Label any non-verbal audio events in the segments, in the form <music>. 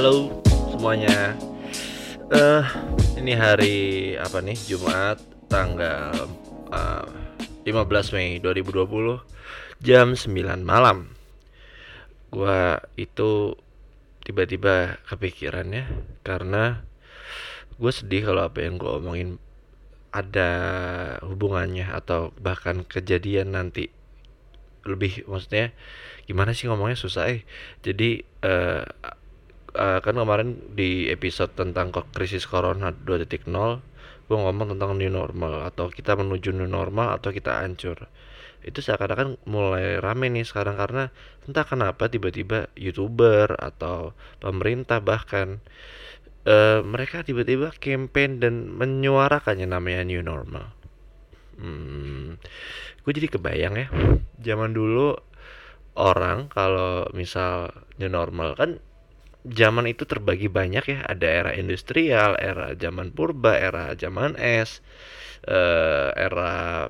Halo semuanya. Eh ini hari apa nih? Jumat tanggal uh, 15 Mei 2020 jam 9 malam. Gua itu tiba-tiba kepikiran ya karena gue sedih kalau apa yang gue omongin ada hubungannya atau bahkan kejadian nanti lebih maksudnya gimana sih ngomongnya susah eh jadi uh, uh, kan kemarin di episode tentang krisis corona 2.0 gue ngomong tentang new normal atau kita menuju new normal atau kita hancur. Itu seakan-akan mulai rame nih sekarang karena entah kenapa tiba-tiba youtuber atau pemerintah bahkan uh, mereka tiba-tiba campaign dan menyuarakannya namanya new normal. Hmm, gue jadi kebayang ya zaman dulu orang kalau misal new normal kan zaman itu terbagi banyak ya. Ada era industrial era zaman purba era zaman es uh, era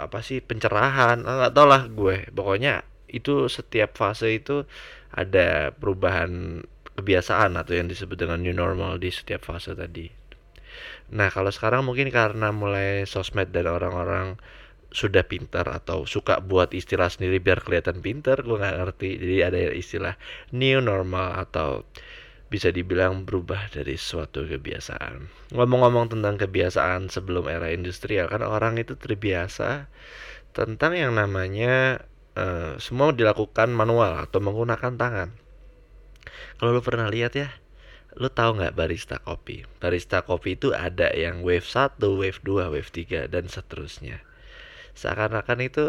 apa sih pencerahan. Ah, nggak tau lah gue. Pokoknya itu setiap fase itu ada perubahan kebiasaan atau yang disebut dengan new normal di setiap fase tadi. Nah kalau sekarang mungkin karena mulai sosmed dan orang-orang sudah pintar atau suka buat istilah sendiri biar kelihatan pintar gue nggak ngerti. Jadi ada istilah new normal atau bisa dibilang berubah dari suatu kebiasaan. Ngomong-ngomong tentang kebiasaan sebelum era industrial kan orang itu terbiasa tentang yang namanya uh, semua dilakukan manual atau menggunakan tangan. Kalau lu pernah lihat ya lu tahu nggak barista kopi? Barista kopi itu ada yang wave 1 wave 2 wave 3 dan seterusnya seakan-akan itu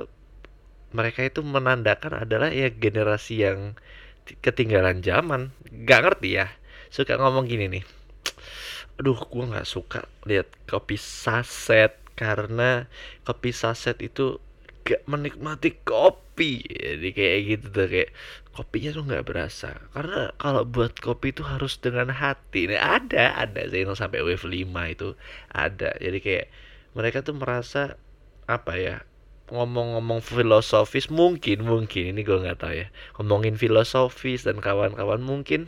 mereka itu menandakan adalah ya generasi yang ketinggalan zaman. Nggak ngerti ya. Suka ngomong gini nih. Aduh gue nggak suka lihat kopi saset karena kopi saset itu gak menikmati kopi. Jadi kayak gitu tuh kayak kopinya tuh nggak berasa. Karena kalau buat kopi itu harus dengan hati. Nah, ada ada Zainal sampai wave 5 itu. Ada. Jadi kayak mereka tuh merasa apa ya ngomong-ngomong filosofis mungkin mungkin ini gue nggak tahu ya. Ngomongin filosofis dan kawan-kawan mungkin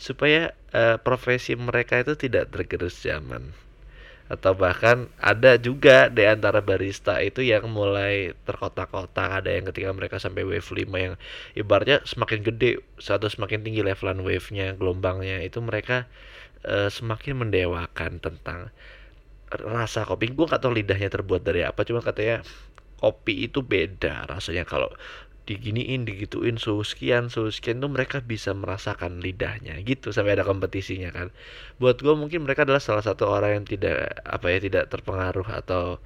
supaya uh, profesi mereka itu tidak tergerus zaman. Atau bahkan ada juga di antara barista itu yang mulai terkotak-kotak. Ada yang ketika mereka sampai wave 5 yang ibaratnya semakin gede satu semakin tinggi levelan wave-nya gelombangnya itu mereka uh, semakin mendewakan tentang rasa kopi. Gue gak tahu lidahnya terbuat dari apa cuma katanya kopi itu beda rasanya. Kalau diginiin digituin suhu sekian suhu sekian tuh mereka bisa merasakan lidahnya gitu sampai ada kompetisinya kan. Buat gue mungkin mereka adalah salah satu orang yang tidak apa ya tidak terpengaruh atau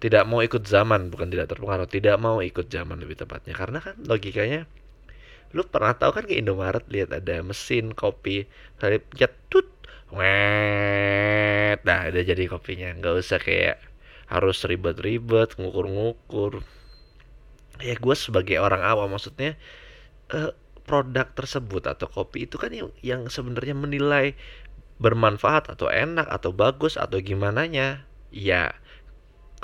tidak mau ikut zaman bukan tidak terpengaruh tidak mau ikut zaman lebih tepatnya. Karena kan logikanya lu pernah tahu kan ke Indomaret lihat ada mesin kopi dari jatut wet. Nah udah jadi kopinya. Nggak usah kayak harus ribet-ribet ngukur-ngukur. Ya gue sebagai orang awam maksudnya uh, produk tersebut atau kopi itu kan yang, yang sebenarnya menilai bermanfaat atau enak atau bagus atau gimana nya ya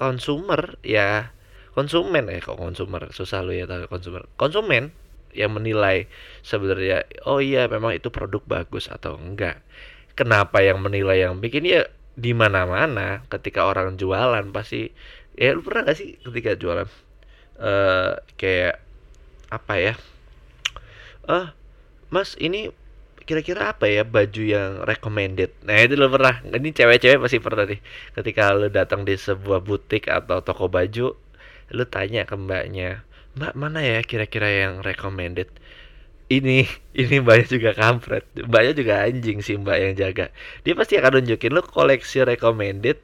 konsumer ya konsumen eh kok konsumer? Susah lo ya tahu konsumer. Konsumen yang menilai sebenarnya oh iya memang itu produk bagus atau enggak kenapa yang menilai yang bikin ya di mana-mana ketika orang jualan pasti ya lu pernah gak sih ketika jualan uh, kayak apa ya ah uh, mas ini kira-kira apa ya baju yang recommended? Nah itu lo pernah ini cewek-cewek pasti pernah nih ketika lo datang di sebuah butik atau toko baju lo tanya ke mbaknya mbak mana ya kira-kira yang recommended ini ini mbaknya juga kampret. Mbaknya juga anjing sih mbak yang jaga. Dia pasti akan nunjukin lo koleksi recommended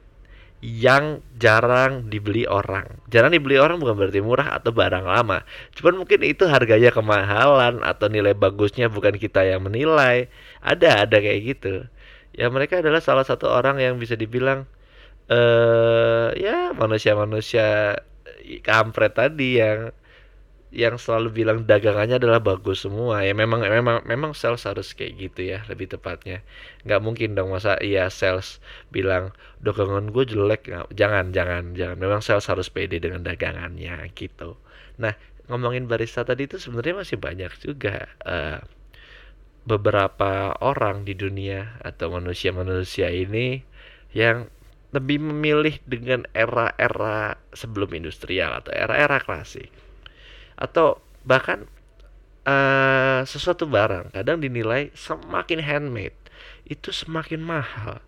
yang jarang dibeli orang. Jarang dibeli orang bukan berarti murah atau barang lama. Cuman mungkin itu harganya kemahalan atau nilai bagusnya bukan kita yang menilai. Ada ada kayak gitu. Ya mereka adalah salah satu orang yang bisa dibilang eh uh, ya manusia-manusia kampret tadi yang yang selalu bilang dagangannya adalah bagus semua. Ya memang memang memang sales harus kayak gitu ya lebih tepatnya. Nggak mungkin dong masa iya sales bilang dagangan gue jelek. Jangan jangan jangan. Memang sales harus pede dengan dagangannya gitu. Nah ngomongin barista tadi itu sebenarnya masih banyak juga uh, beberapa orang di dunia atau manusia-manusia ini yang lebih memilih dengan era-era sebelum industrial atau era-era klasik atau bahkan uh, sesuatu barang kadang dinilai semakin handmade itu semakin mahal.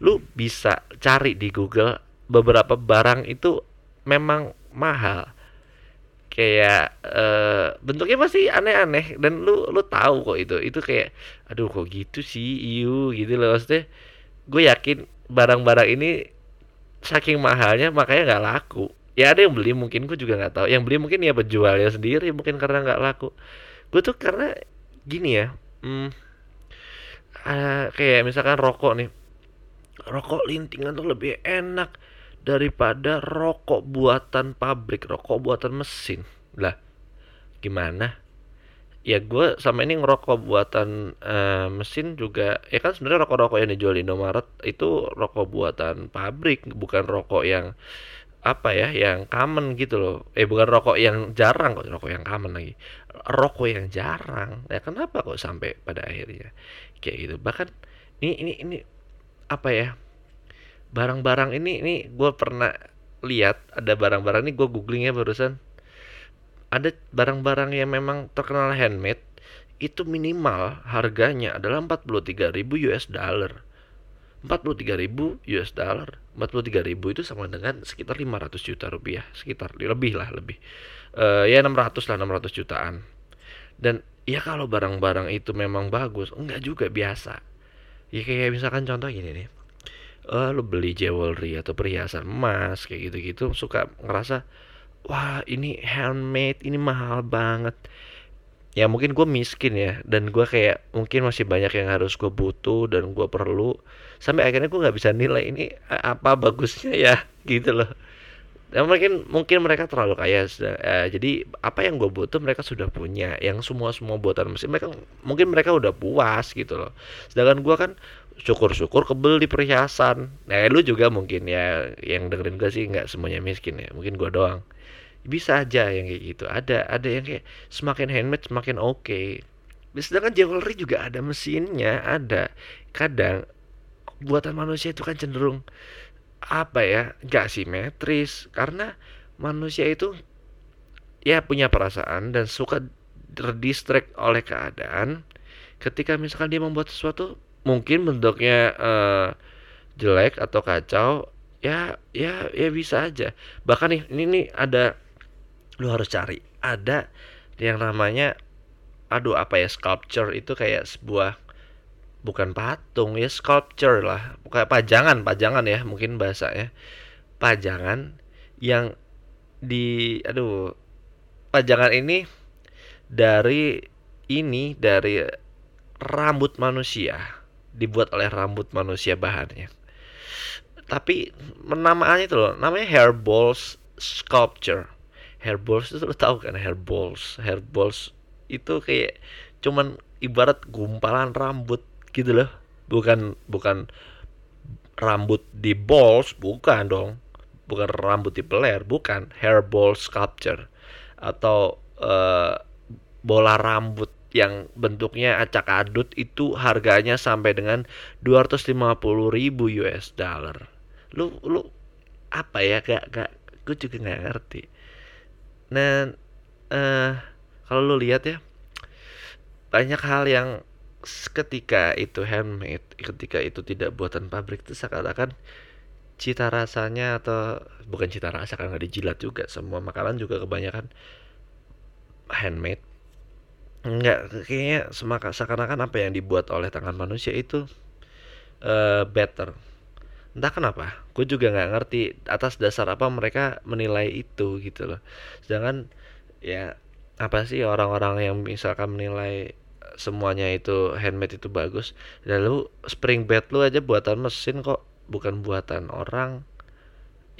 Lu bisa cari di Google beberapa barang itu memang mahal. Kayak uh, bentuknya pasti aneh-aneh dan lu lu tahu kok itu. Itu kayak aduh kok gitu sih? Iu gitu loh. Maksudnya gue yakin barang-barang ini saking mahalnya makanya nggak laku ya ada yang beli mungkin gue juga nggak tahu. Yang beli mungkin ya penjualnya sendiri mungkin karena nggak laku. Gue tuh karena gini ya hmm, uh, kayak misalkan rokok nih. Rokok lintingan tuh lebih enak daripada rokok buatan pabrik rokok buatan mesin. Lah gimana? Ya gue sama ini ngerokok buatan uh, mesin juga ya kan sebenarnya rokok-rokok yang dijual di Indomaret itu rokok buatan pabrik bukan rokok yang apa ya yang common gitu loh. Eh bukan rokok yang jarang kok rokok yang common lagi. Rokok yang jarang. Ya kenapa kok sampai pada akhirnya? Kayak gitu. Bahkan ini ini ini apa ya barang-barang ini ini gue pernah lihat ada barang-barang ini gue googlingnya barusan. Ada barang-barang yang memang terkenal handmade itu minimal harganya adalah 43.000 US dollar. 43.000 US dollar. 43.000 itu sama dengan sekitar 500 juta rupiah, sekitar lebih lah lebih. Uh, ya 600 lah 600 jutaan. Dan ya kalau barang-barang itu memang bagus, enggak juga biasa. Ya kayak misalkan contoh gini nih. Uh, lu beli jewelry atau perhiasan emas kayak gitu-gitu suka ngerasa wah ini handmade ini mahal banget ya mungkin gue miskin ya dan gue kayak mungkin masih banyak yang harus gue butuh dan gue perlu sampai akhirnya gue nggak bisa nilai ini apa bagusnya ya <laughs> gitu loh. Dan mungkin mungkin mereka terlalu kaya uh, jadi apa yang gue butuh mereka sudah punya yang semua semua buatan mesin mereka mungkin mereka udah puas gitu loh. Sedangkan gue kan syukur-syukur kebel di perhiasan. Nah lu juga mungkin ya yang dengerin gue sih nggak semuanya miskin ya mungkin gue doang bisa aja yang kayak gitu. Ada ada yang kayak semakin handmade semakin oke. Okay. sedangkan jewelry juga ada mesinnya ada. Kadang buatan manusia itu kan cenderung apa ya gak simetris. Karena manusia itu ya punya perasaan dan suka terdistract oleh keadaan. Ketika misalkan dia membuat sesuatu mungkin bentuknya uh, jelek atau kacau ya ya ya bisa aja. Bahkan nih ini nih ada lu harus cari. Ada yang namanya aduh apa ya sculpture itu kayak sebuah bukan patung ya sculpture lah. Kayak pajangan pajangan ya mungkin bahasanya pajangan yang di aduh pajangan ini dari ini dari rambut manusia dibuat oleh rambut manusia bahannya. Tapi namanya itu loh namanya hair balls sculpture hairballs itu lo tau kan hairballs hairballs itu kayak cuman ibarat gumpalan rambut gitu loh. Bukan bukan rambut di balls bukan dong. Bukan rambut di peler bukan. Hairball sculpture. Atau uh, bola rambut yang bentuknya acak adut itu harganya sampai dengan 250 ribu US dollar. Lu lu apa ya? Gak gak gue juga nggak ngerti Nah, uh, kalau lu lihat ya, banyak hal yang ketika itu handmade, ketika itu tidak buatan pabrik itu seakan-akan cita rasanya atau bukan cita rasa karena nggak dijilat juga semua makanan juga kebanyakan handmade. Enggak, kayaknya semaka seakan-akan apa yang dibuat oleh tangan manusia itu uh, better entah kenapa gue juga nggak ngerti atas dasar apa mereka menilai itu gitu loh. Sedangkan ya apa sih orang-orang yang misalkan menilai semuanya itu handmade itu bagus lalu spring bed lu aja buatan mesin kok bukan buatan orang.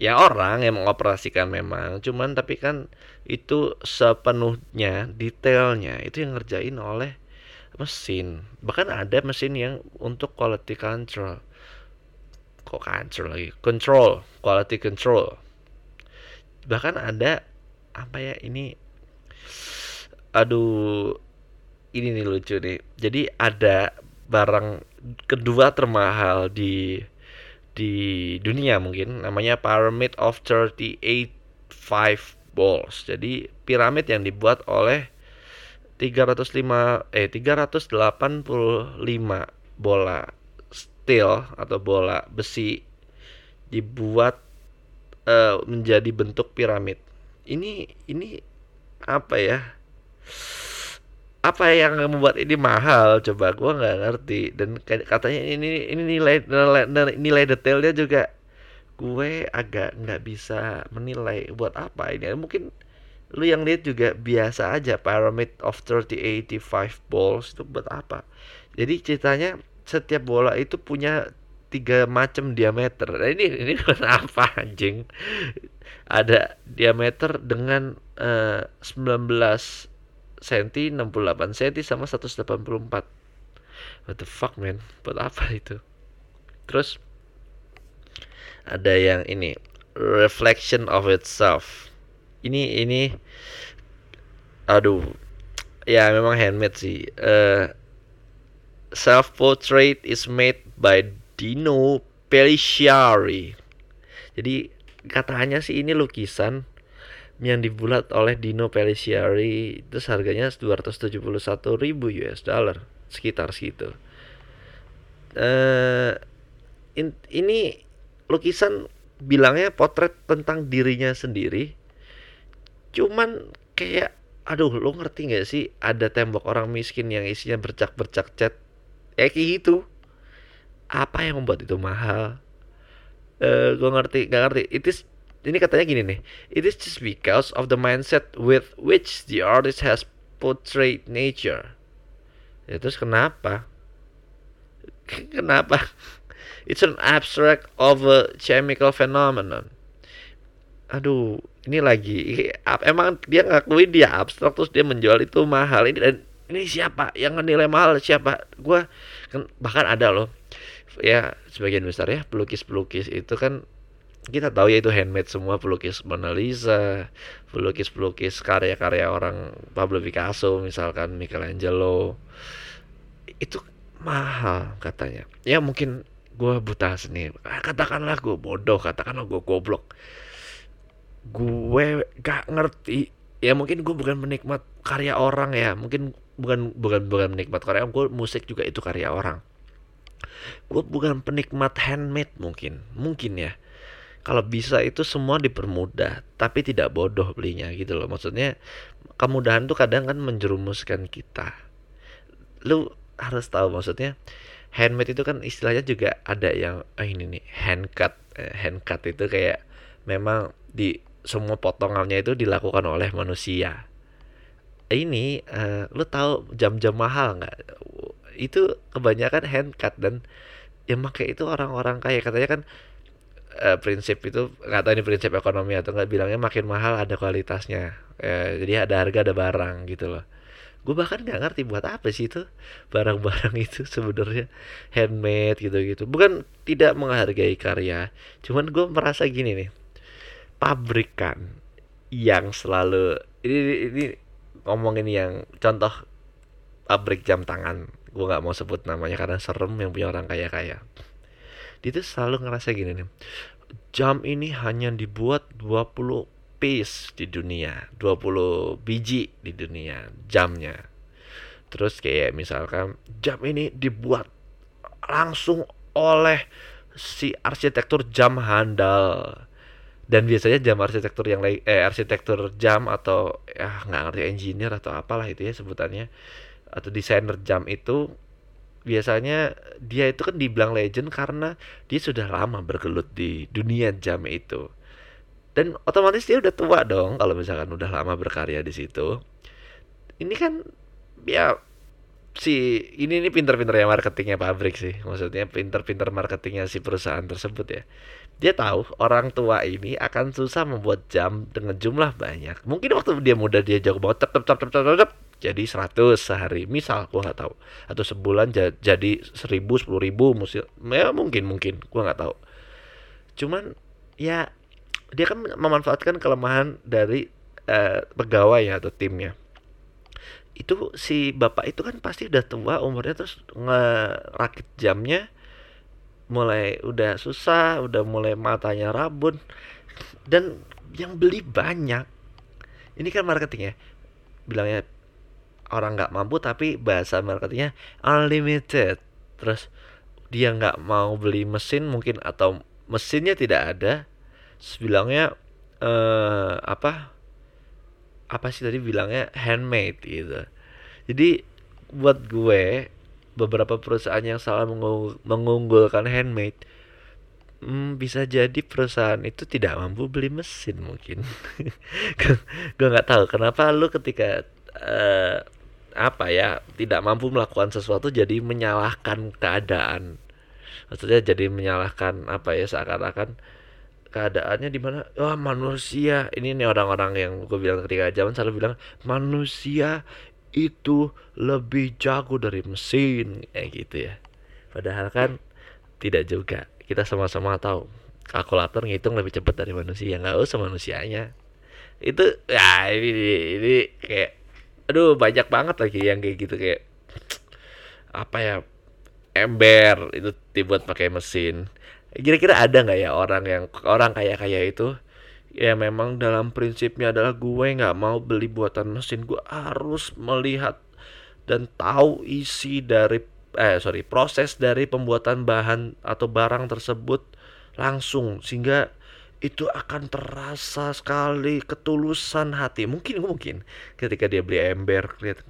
Ya orang yang mengoperasikan memang cuman tapi kan itu sepenuhnya detailnya itu yang ngerjain oleh mesin. Bahkan ada mesin yang untuk quality control kok control lagi control quality control bahkan ada apa ya ini aduh ini nih lucu nih. Jadi ada barang kedua termahal di di dunia mungkin namanya Pyramid of 38 five balls. Jadi piramid yang dibuat oleh 305 eh 385 bola steel atau bola besi dibuat uh, menjadi bentuk piramid. Ini ini apa ya? apa yang membuat ini mahal coba gua nggak ngerti dan katanya ini ini nilai nilai, nilai detailnya juga gue agak nggak bisa menilai buat apa ini mungkin lu yang lihat juga biasa aja pyramid of 3085 balls itu buat apa jadi ceritanya setiap bola itu punya tiga macam diameter. Nah, ini ini <laughs> kenapa anjing? Ada diameter dengan uh, 19 cm 68 cm sama 184 what the fuck man? Buat apa itu? Terus ada yang ini reflection of itself. Ini ini aduh ya memang handmade sih. Uh, self portrait is made by Dino Peliciari jadi katanya sih ini lukisan yang dibuat oleh Dino Peliciari itu harganya 271 ribu US dollar sekitar segitu. Uh, in, ini lukisan bilangnya potret tentang dirinya sendiri. Cuman kayak aduh lo ngerti gak sih? Ada tembok orang miskin yang isinya bercak-bercak cat ya kayak gitu. Apa yang membuat itu mahal? Uh, eh, gue ngerti gak ngerti. It is ini katanya gini nih. It is just because of the mindset with which the artist has portrayed nature. Ya terus kenapa? <laughs> Kenapa? It's an abstract of a chemical phenomenon. Aduh ini lagi emang dia ngakuin dia abstrak terus dia menjual itu mahal. Ini dan ini siapa yang nilai mahal siapa kan bahkan ada loh ya sebagian besar ya pelukis pelukis itu kan kita tahu ya itu handmade semua pelukis Mona Lisa, pelukis-pelukis karya-karya orang Pablo Picasso misalkan Michelangelo itu mahal katanya. Ya mungkin gue buta seni. Ah, katakanlah gue bodoh, katakanlah gue goblok. Gue gak ngerti. Ya mungkin gue bukan menikmat karya orang ya. Mungkin bukan bukan bukan menikmat karya. Gue musik juga itu karya orang. Gue bukan penikmat handmade mungkin, mungkin ya kalau bisa itu semua dipermudah tapi tidak bodoh belinya gitu loh maksudnya kemudahan tuh kadang kan menjerumuskan kita lu harus tahu maksudnya handmade itu kan istilahnya juga ada yang oh ini nih hand cut eh, hand cut itu kayak memang di semua potongannya itu dilakukan oleh manusia. Ini uh, lu tahu jam-jam mahal nggak? Itu kebanyakan hand cut dan yang pakai itu orang-orang kaya. Katanya kan uh, prinsip itu nggak tahu ini prinsip ekonomi atau nggak bilangnya makin mahal ada kualitasnya. Uh, jadi ada harga ada barang gitu loh. Gue bahkan nggak ngerti buat apa sih itu barang-barang <laughs> itu sebenarnya. Handmade gitu-gitu. Bukan tidak menghargai karya cuman gue merasa gini nih pabrikan yang selalu ini ini ngomongin yang contoh pabrik jam tangan. Gue nggak mau sebut namanya karena serem yang punya orang kaya kaya dia tuh selalu ngerasa gini nih jam ini hanya dibuat 20 piece di dunia 20 biji di dunia jamnya. Terus kayak misalkan jam ini dibuat langsung oleh si arsitektur jam handal dan biasanya jam arsitektur yang lain eh arsitektur jam atau ya nggak ngerti engineer atau apalah itu ya sebutannya atau desainer jam itu biasanya dia itu kan dibilang legend karena dia sudah lama bergelut di dunia jam itu. Dan otomatis dia udah tua dong kalau misalkan udah lama berkarya di situ. Ini kan ya si ini ini pinter-pinter ya marketingnya pabrik sih. Maksudnya pinter-pinter marketingnya si perusahaan tersebut ya. Dia tahu orang tua ini akan susah membuat jam dengan jumlah banyak. Mungkin waktu dia muda dia jago banget tep tep tep tep tep, tep jadi 100 sehari. Misal gua nggak tahu. Atau sebulan jadi 1000 10 ribu musil ya mungkin mungkin. Gua nggak tahu. Cuman ya dia kan memanfaatkan kelemahan dari uh, pegawai ya atau timnya itu si bapak itu kan pasti udah tua umurnya terus ngerakit jamnya mulai udah susah udah mulai matanya rabun. Dan yang beli banyak. Ini kan marketingnya bilangnya orang nggak mampu tapi bahasa marketingnya unlimited. Terus dia nggak mau beli mesin mungkin atau mesinnya tidak ada. Terus bilangnya eh, apa apa sih tadi bilangnya? Handmade gitu. Jadi buat gue beberapa perusahaan yang salah mengunggulkan handmade hmm, bisa jadi perusahaan itu tidak mampu beli mesin mungkin. <laughs> Gue nggak tahu kenapa lu ketika uh, apa ya tidak mampu melakukan sesuatu jadi menyalahkan keadaan. Maksudnya jadi menyalahkan apa ya seakan-akan keadaannya di mana? Wah manusia. Ini nih orang-orang yang gue bilang ketika zaman selalu bilang manusia itu lebih jago dari mesin. Kayak gitu ya. Padahal kan tidak juga. Kita sama-sama tahu. Kalkulator ngitung lebih cepat dari manusia. Nggak usah manusianya. Itu ya ini, ini kayak aduh banyak banget lagi yang kayak gitu. Kayak apa ya ember itu dibuat pakai mesin kira-kira ada nggak ya orang yang orang kaya kaya itu ya memang dalam prinsipnya adalah gue nggak mau beli buatan mesin gue harus melihat dan tahu isi dari eh sorry proses dari pembuatan bahan atau barang tersebut langsung sehingga itu akan terasa sekali ketulusan hati. Mungkin mungkin ketika dia beli ember lihat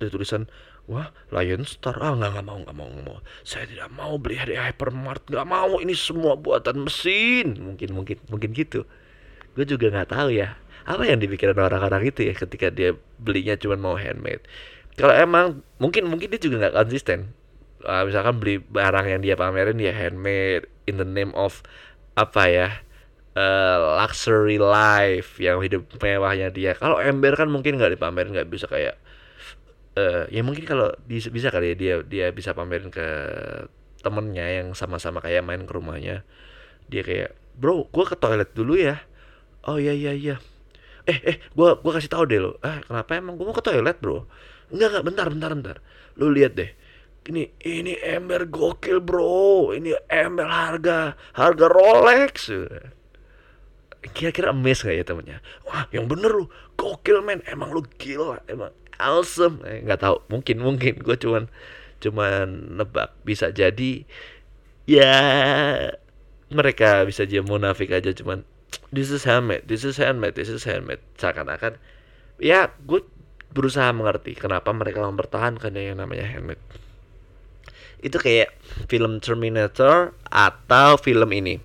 tulisan Wah, Lion Star. Ah, nggak, mau, nggak mau, nggak mau. Saya tidak mau beli di hypermart. Nggak mau, ini semua buatan mesin. Mungkin, mungkin, mungkin gitu. Gue juga nggak tahu ya. Apa yang dipikirin orang-orang itu ya ketika dia belinya cuma mau handmade. Kalau emang, mungkin, mungkin dia juga nggak konsisten. Uh, misalkan beli barang yang dia pamerin dia handmade in the name of apa ya uh, luxury life yang hidup mewahnya dia. Kalau ember kan mungkin nggak dipamerin nggak bisa kayak uh, ya mungkin kalau bisa, bisa kali ya dia dia bisa pamerin ke temennya yang sama-sama kayak main ke rumahnya. Dia kayak bro gue ke toilet dulu ya. Oh iya iya iya. Eh eh gue gua kasih tahu deh lo eh kenapa emang? Gue mau ke toilet bro. Enggak enggak bentar bentar bentar. Lu lihat deh. Ini ini ember gokil bro. Ini ember harga harga Rolex. Kira-kira emes gak ya temennya? Wah yang bener lu. Gokil men. Emang lu gila emang awesome. Eh, nggak tahu. Mungkin mungkin. Gue cuman cuman nebak. Bisa jadi ya mereka bisa jadi munafik aja. Cuman this is handmade. This is handmade. This is handmade. Seakan-akan ya gue berusaha mengerti kenapa mereka mempertahankan yang namanya handmade. Itu kayak film Terminator atau film ini.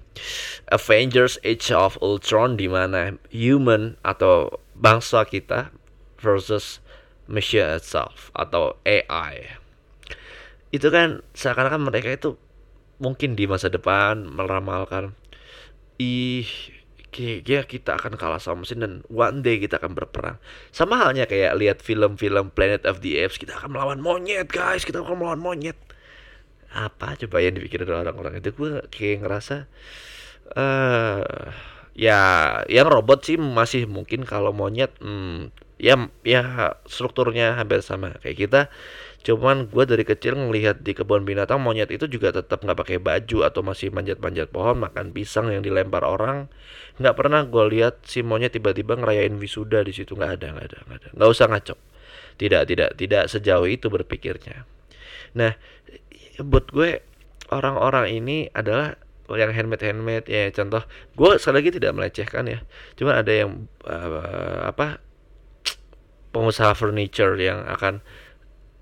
Avengers Age of Ultron di mana human atau bangsa kita versus machine itself atau AI itu kan seakan-akan mereka itu mungkin di masa depan meramalkan ih ya kita akan kalah sama mesin dan one day kita akan berperang. Sama halnya kayak lihat film-film Planet of the Apes kita akan melawan monyet guys kita akan melawan monyet. Apa coba yang dipikirin orang-orang itu? Gue kayak ngerasa eh uh, ya yang robot sih masih mungkin kalau monyet hmm, ya ya strukturnya hampir sama kayak kita. Cuman gue dari kecil ngelihat di kebun binatang monyet itu juga tetap nggak pakai baju atau masih manjat-manjat pohon makan pisang yang dilempar orang. Nggak pernah gue lihat si monyet tiba-tiba ngerayain wisuda di situ. Nggak ada nggak ada nggak ada. Nggak usah ngaco. Tidak tidak tidak sejauh itu berpikirnya. Nah buat gue orang-orang ini adalah yang handmade handmade ya contoh gue sekali lagi tidak melecehkan ya. Cuman ada yang uh, apa pengusaha furniture yang akan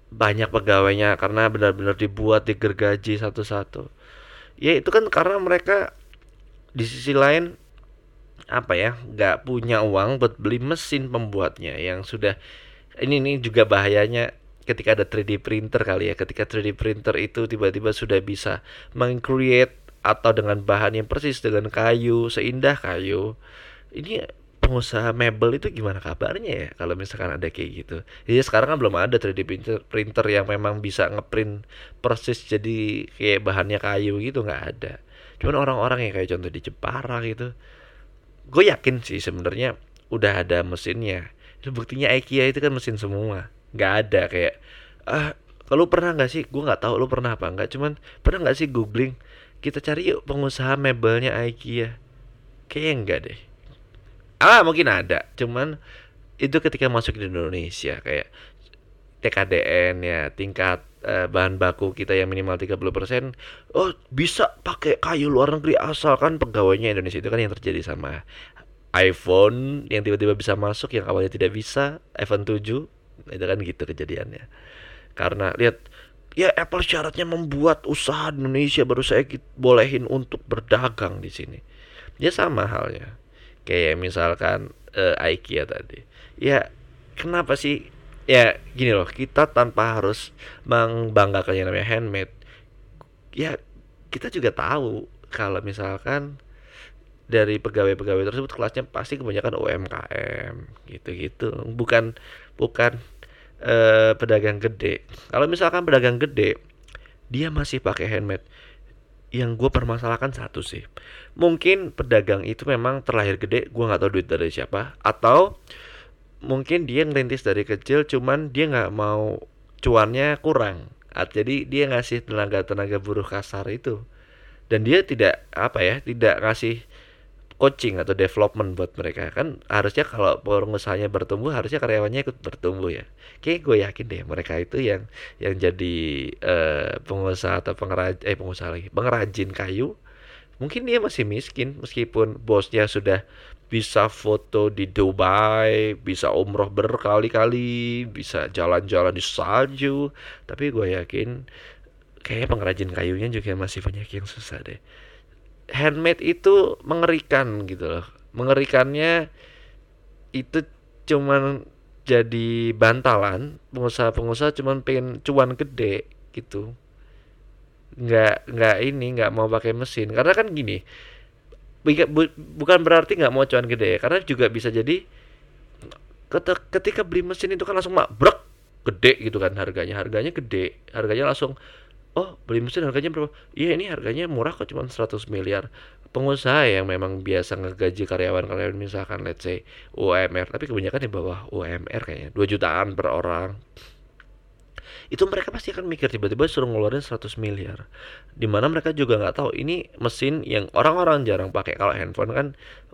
banyak pegawainya karena benar-benar dibuat digergaji satu-satu. Ya itu kan karena mereka di sisi lain apa ya nggak punya uang buat beli mesin pembuatnya yang sudah ini ini juga bahayanya ketika ada 3D printer kali ya ketika 3D printer itu tiba-tiba sudah bisa mengcreate atau dengan bahan yang persis dengan kayu seindah kayu ini pengusaha mebel itu gimana kabarnya ya kalau misalkan ada kayak gitu. Jadi sekarang kan belum ada 3D printer, printer yang memang bisa ngeprint persis jadi kayak bahannya kayu gitu nggak ada. Cuman orang-orang yang kayak contoh di Jepara gitu, gue yakin sih sebenarnya udah ada mesinnya. Itu buktinya IKEA itu kan mesin semua. nggak ada kayak ah kalau pernah nggak sih gue nggak tahu lu pernah apa nggak cuman pernah nggak sih googling kita cari yuk pengusaha mebelnya IKEA kayaknya enggak deh ah mungkin ada. Cuman itu ketika masuk di Indonesia kayak TKDN ya tingkat uh, bahan baku kita yang minimal 30% oh bisa pakai kayu luar negeri asalkan pegawainya Indonesia. Itu kan yang terjadi sama iPhone yang tiba-tiba bisa masuk yang awalnya tidak bisa iPhone 7 itu kan gitu kejadiannya. Karena lihat ya Apple syaratnya membuat usaha Indonesia baru saya bolehin untuk berdagang di sini. Ya sama halnya kayak misalkan uh, IKEA tadi. Ya kenapa sih? Ya gini loh kita tanpa harus membanggakan yang namanya handmade ya kita juga tahu kalau misalkan dari pegawai-pegawai tersebut kelasnya pasti kebanyakan UMKM gitu-gitu. Bukan bukan eh, pedagang gede. Kalau misalkan pedagang gede dia masih pakai handmade yang gue permasalahkan satu sih. Mungkin pedagang itu memang terlahir gede gue nggak tahu duit dari siapa atau mungkin dia ngerintis dari kecil cuman dia nggak mau cuannya kurang. Jadi dia ngasih tenaga tenaga buruh kasar itu. Dan dia tidak apa ya tidak ngasih coaching atau development buat mereka kan harusnya kalau pengusahanya bertumbuh harusnya karyawannya ikut bertumbuh ya kayak gue yakin deh mereka itu yang yang jadi uh, pengusaha atau pengrajin eh pengusaha lagi pengrajin kayu mungkin dia masih miskin meskipun bosnya sudah bisa foto di Dubai, bisa umroh berkali-kali, bisa jalan-jalan di salju. Tapi gue yakin kayak pengrajin kayunya juga masih banyak yang susah deh. Handmade itu mengerikan gitu loh. Mengerikannya itu cuman jadi bantalan pengusaha-pengusaha cuman pengen cuan gede gitu. Nggak nggak ini nggak mau pakai mesin. Karena kan gini bukan berarti nggak mau cuan gede ya. Karena juga bisa jadi ketika beli mesin itu kan langsung mak brek gede gitu kan harganya. Harganya gede harganya langsung oh beli mesin harganya berapa? Iya ini harganya murah kok cuma 100 miliar. Pengusaha yang memang biasa ngegaji karyawan-karyawan misalkan let's say UMR tapi kebanyakan di bawah UMR kayaknya. 2 jutaan per orang. Itu mereka pasti akan mikir tiba-tiba suruh ngeluarin 100 miliar. Di mana mereka juga nggak tahu ini mesin yang orang-orang jarang pakai. Kalau handphone kan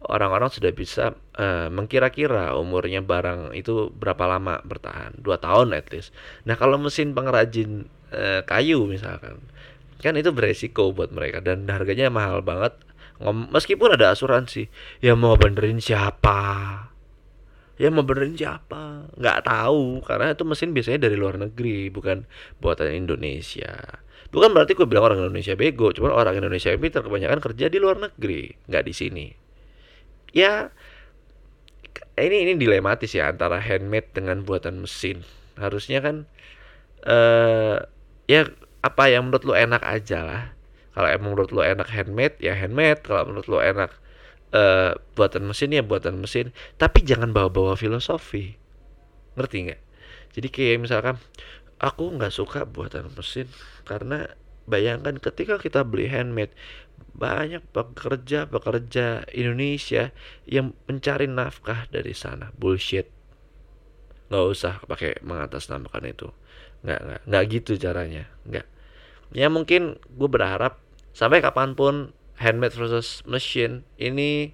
orang-orang sudah bisa uh, mengkira-kira umurnya barang itu berapa lama bertahan. Dua tahun at least. Nah kalau mesin pengrajin uh, kayu misalkan. Kan itu beresiko buat mereka dan harganya mahal banget. Meskipun ada asuransi ya mau benerin siapa? Ya mau benerin siapa? Nggak tahu karena itu mesin biasanya dari luar negeri bukan buatan Indonesia. Bukan berarti gue bilang orang Indonesia bego cuma orang Indonesia yang pintar kebanyakan kerja di luar negeri nggak di sini. Ya ini ini dilematis ya antara handmade dengan buatan mesin. Harusnya kan eh ya apa yang menurut lo enak aja lah. Kalau emang menurut lo enak handmade ya handmade. Kalau menurut lo enak uh, buatan mesin ya buatan mesin. Tapi jangan bawa-bawa filosofi. Ngerti nggak? Jadi kayak misalkan aku nggak suka buatan mesin. Karena bayangkan ketika kita beli handmade banyak pekerja pekerja Indonesia yang mencari nafkah dari sana. Bullshit. Nggak usah pakai mengatasnamakan itu nggak nggak. Nggak gitu caranya. Nggak. Ya mungkin gue berharap sampai kapan pun handmade versus machine ini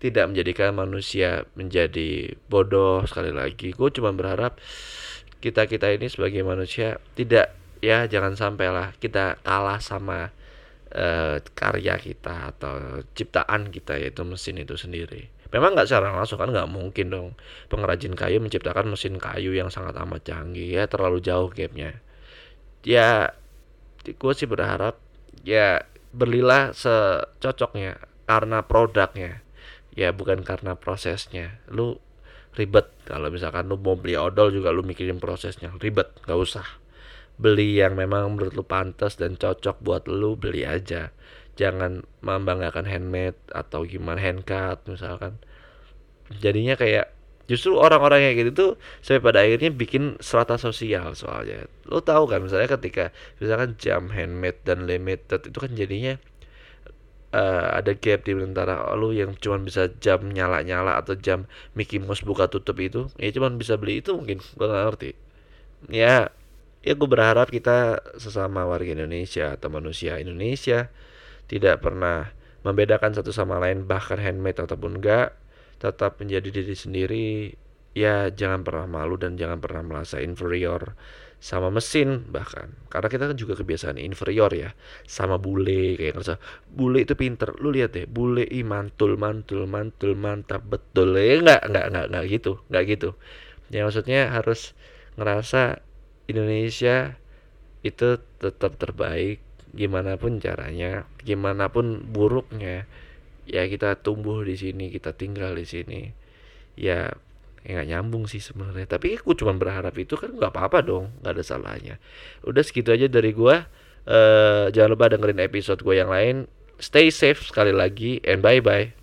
tidak menjadikan manusia menjadi bodoh sekali lagi. Gue cuma berharap kita kita ini sebagai manusia tidak ya jangan sampailah kita kalah sama uh, karya kita atau ciptaan kita yaitu mesin itu sendiri memang nggak secara langsung kan nggak mungkin dong. Pengrajin kayu menciptakan mesin kayu yang sangat amat canggih ya terlalu jauh gapnya. Ya gue sih berharap ya belilah secocoknya karena produknya. Ya bukan karena prosesnya. Lu ribet kalau misalkan lu mau beli odol juga lu mikirin prosesnya. Ribet nggak usah. Beli yang memang menurut lu pantas dan cocok buat lu beli aja jangan membanggakan handmade atau gimana handcut misalkan. Jadinya kayak justru orang-orang yang gitu tuh sampai pada akhirnya bikin strata sosial soalnya. Lo tahu kan misalnya ketika misalkan jam handmade dan limited itu kan jadinya uh, ada gap di antara lu yang cuma bisa jam nyala-nyala atau jam Mickey Mouse buka tutup itu ya cuma bisa beli itu mungkin gue gak ngerti. Ya ya gue berharap kita sesama warga Indonesia atau manusia Indonesia tidak pernah membedakan satu sama lain bahkan handmade ataupun enggak tetap menjadi diri sendiri. Ya jangan pernah malu dan jangan pernah merasa inferior sama mesin bahkan. Karena kita kan juga kebiasaan inferior ya sama bule kayak ngerasa bule itu pinter. Lu lihat deh bule i mantul mantul mantul mantap betul. Ya nggak nggak nggak nggak gitu nggak gitu. Ya maksudnya harus ngerasa Indonesia itu tetap terbaik gimana pun caranya gimana pun buruknya ya kita tumbuh di sini kita tinggal di sini. Ya ya nyambung sih sebenarnya. Tapi aku cuma berharap itu kan nggak apa-apa dong nggak ada salahnya. Udah segitu aja dari gua. Uh, jangan lupa dengerin episode gue yang lain. Stay safe sekali lagi and bye bye